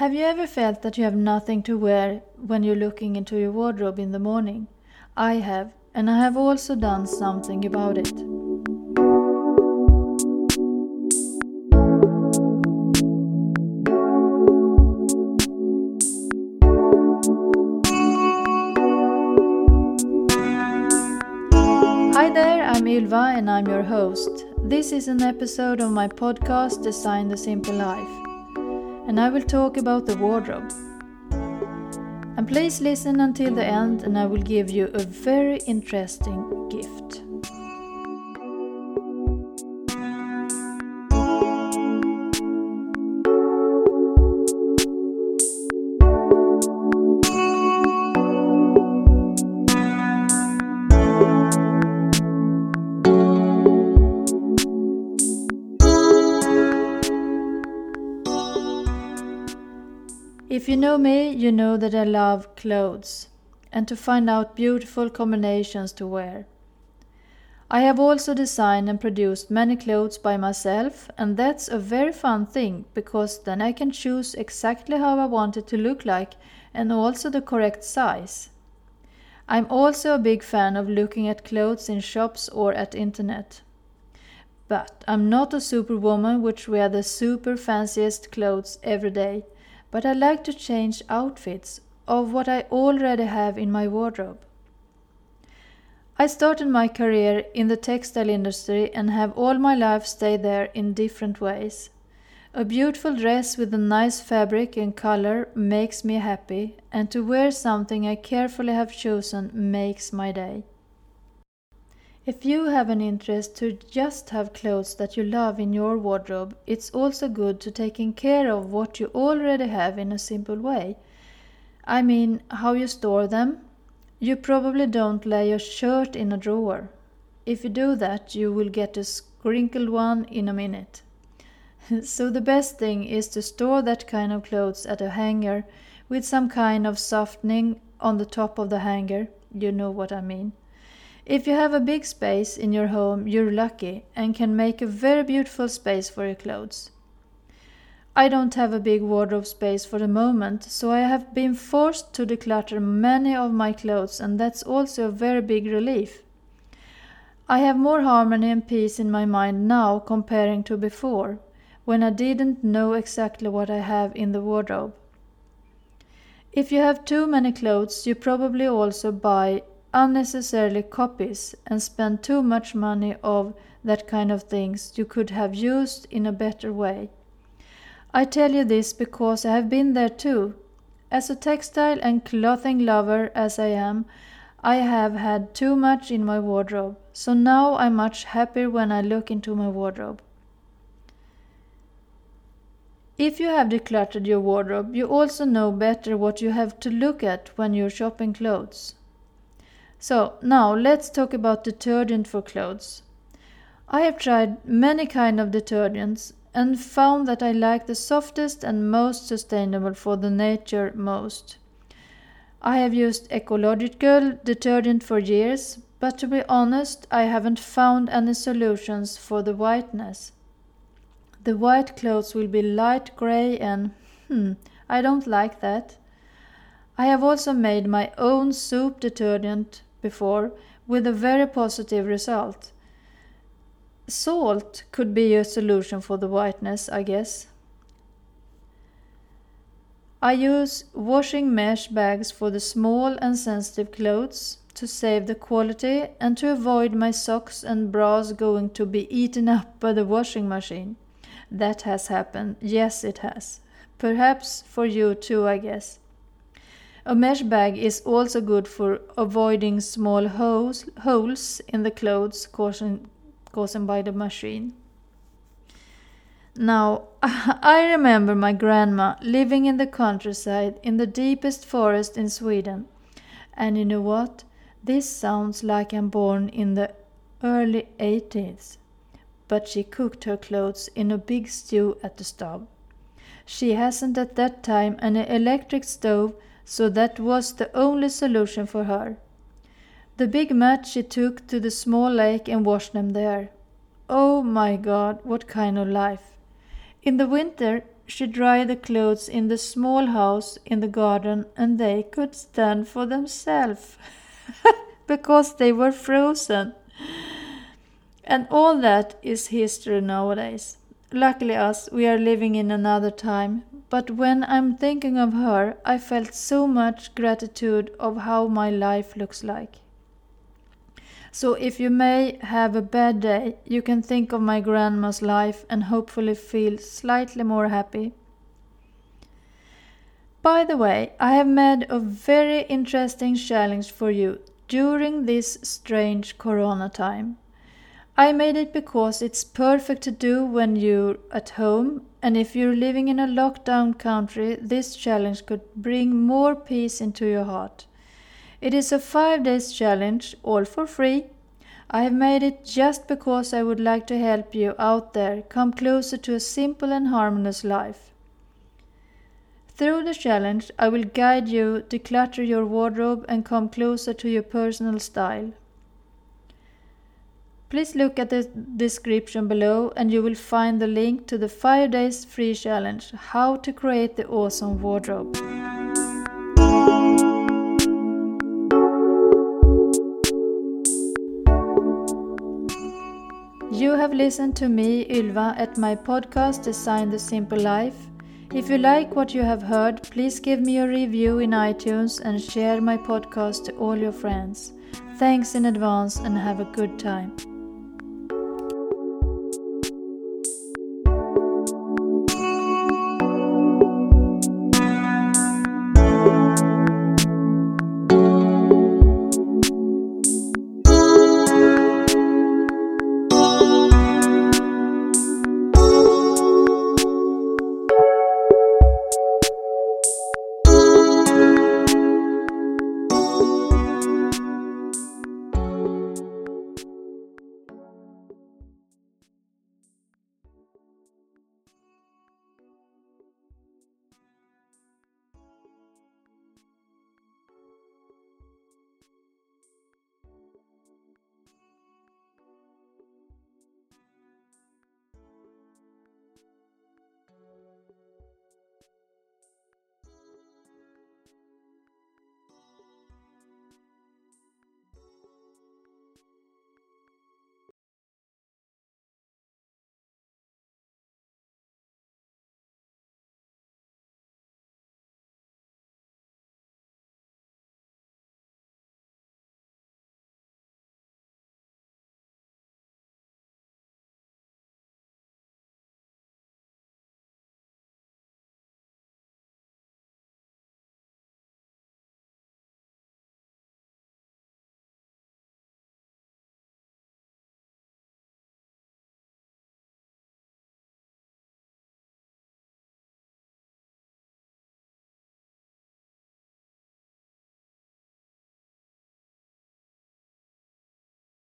Have you ever felt that you have nothing to wear when you're looking into your wardrobe in the morning? I have, and I have also done something about it. Hi there, I'm Ylva and I'm your host. This is an episode of my podcast Design the Simple Life and I will talk about the wardrobe. And please listen until the end, and I will give you a very interesting gift. If you know me, you know that I love clothes and to find out beautiful combinations to wear. I have also designed and produced many clothes by myself, and that's a very fun thing because then I can choose exactly how I want it to look like and also the correct size. I'm also a big fan of looking at clothes in shops or at internet. But I'm not a superwoman which wear the super fanciest clothes every day but I like to change outfits of what I already have in my wardrobe. I started my career in the textile industry and have all my life stayed there in different ways. A beautiful dress with a nice fabric and color makes me happy, and to wear something I carefully have chosen makes my day. If you have an interest to just have clothes that you love in your wardrobe, it's also good to taking care of what you already have in a simple way. I mean, how you store them. You probably don't lay your shirt in a drawer. If you do that, you will get a wrinkled one in a minute. so the best thing is to store that kind of clothes at a hanger with some kind of softening on the top of the hanger. You know what I mean. If you have a big space in your home, you're lucky and can make a very beautiful space for your clothes. I don't have a big wardrobe space for the moment, so I have been forced to declutter many of my clothes, and that's also a very big relief. I have more harmony and peace in my mind now comparing to before, when I didn't know exactly what I have in the wardrobe. If you have too many clothes, you probably also buy unnecessarily copies and spend too much money of that kind of things you could have used in a better way. I tell you this because I have been there too. As a textile and clothing lover as I am, I have had too much in my wardrobe, so now I'm much happier when I look into my wardrobe. If you have decluttered your wardrobe, you also know better what you have to look at when you're shopping clothes. So now let's talk about detergent for clothes. I have tried many kind of detergents and found that I like the softest and most sustainable for the nature most. I have used ecological detergent for years, but to be honest, I haven't found any solutions for the whiteness. The white clothes will be light gray and hmm, I don't like that. I have also made my own soup detergent before with a very positive result. Salt could be a solution for the whiteness, I guess. I use washing mesh bags for the small and sensitive clothes to save the quality and to avoid my socks and bras going to be eaten up by the washing machine. That has happened. Yes, it has. Perhaps for you too, I guess. A mesh bag is also good for avoiding small holes, holes in the clothes caused, caused by the machine. Now, I remember my grandma living in the countryside in the deepest forest in Sweden. And you know what? This sounds like I'm born in the early 80s. But she cooked her clothes in a big stew at the stove. She hasn't at that time an electric stove so that was the only solution for her. The big mat she took to the small lake and washed them there. Oh my God, what kind of life! In the winter, she dried the clothes in the small house in the garden and they could stand for themselves because they were frozen. And all that is history nowadays. Luckily, us, we are living in another time. But when I'm thinking of her, I felt so much gratitude of how my life looks like. So if you may have a bad day, you can think of my grandma's life and hopefully feel slightly more happy. By the way, I have made a very interesting challenge for you during this strange corona time. I made it because it's perfect to do when you're at home, and if you're living in a lockdown country, this challenge could bring more peace into your heart. It is a five days challenge, all for free. I have made it just because I would like to help you out there come closer to a simple and harmonious life. Through the challenge, I will guide you declutter your wardrobe and come closer to your personal style. Please look at the description below and you will find the link to the 5 days free challenge How to create the awesome wardrobe. You have listened to me, Ylva, at my podcast Design the Simple Life. If you like what you have heard, please give me a review in iTunes and share my podcast to all your friends. Thanks in advance and have a good time.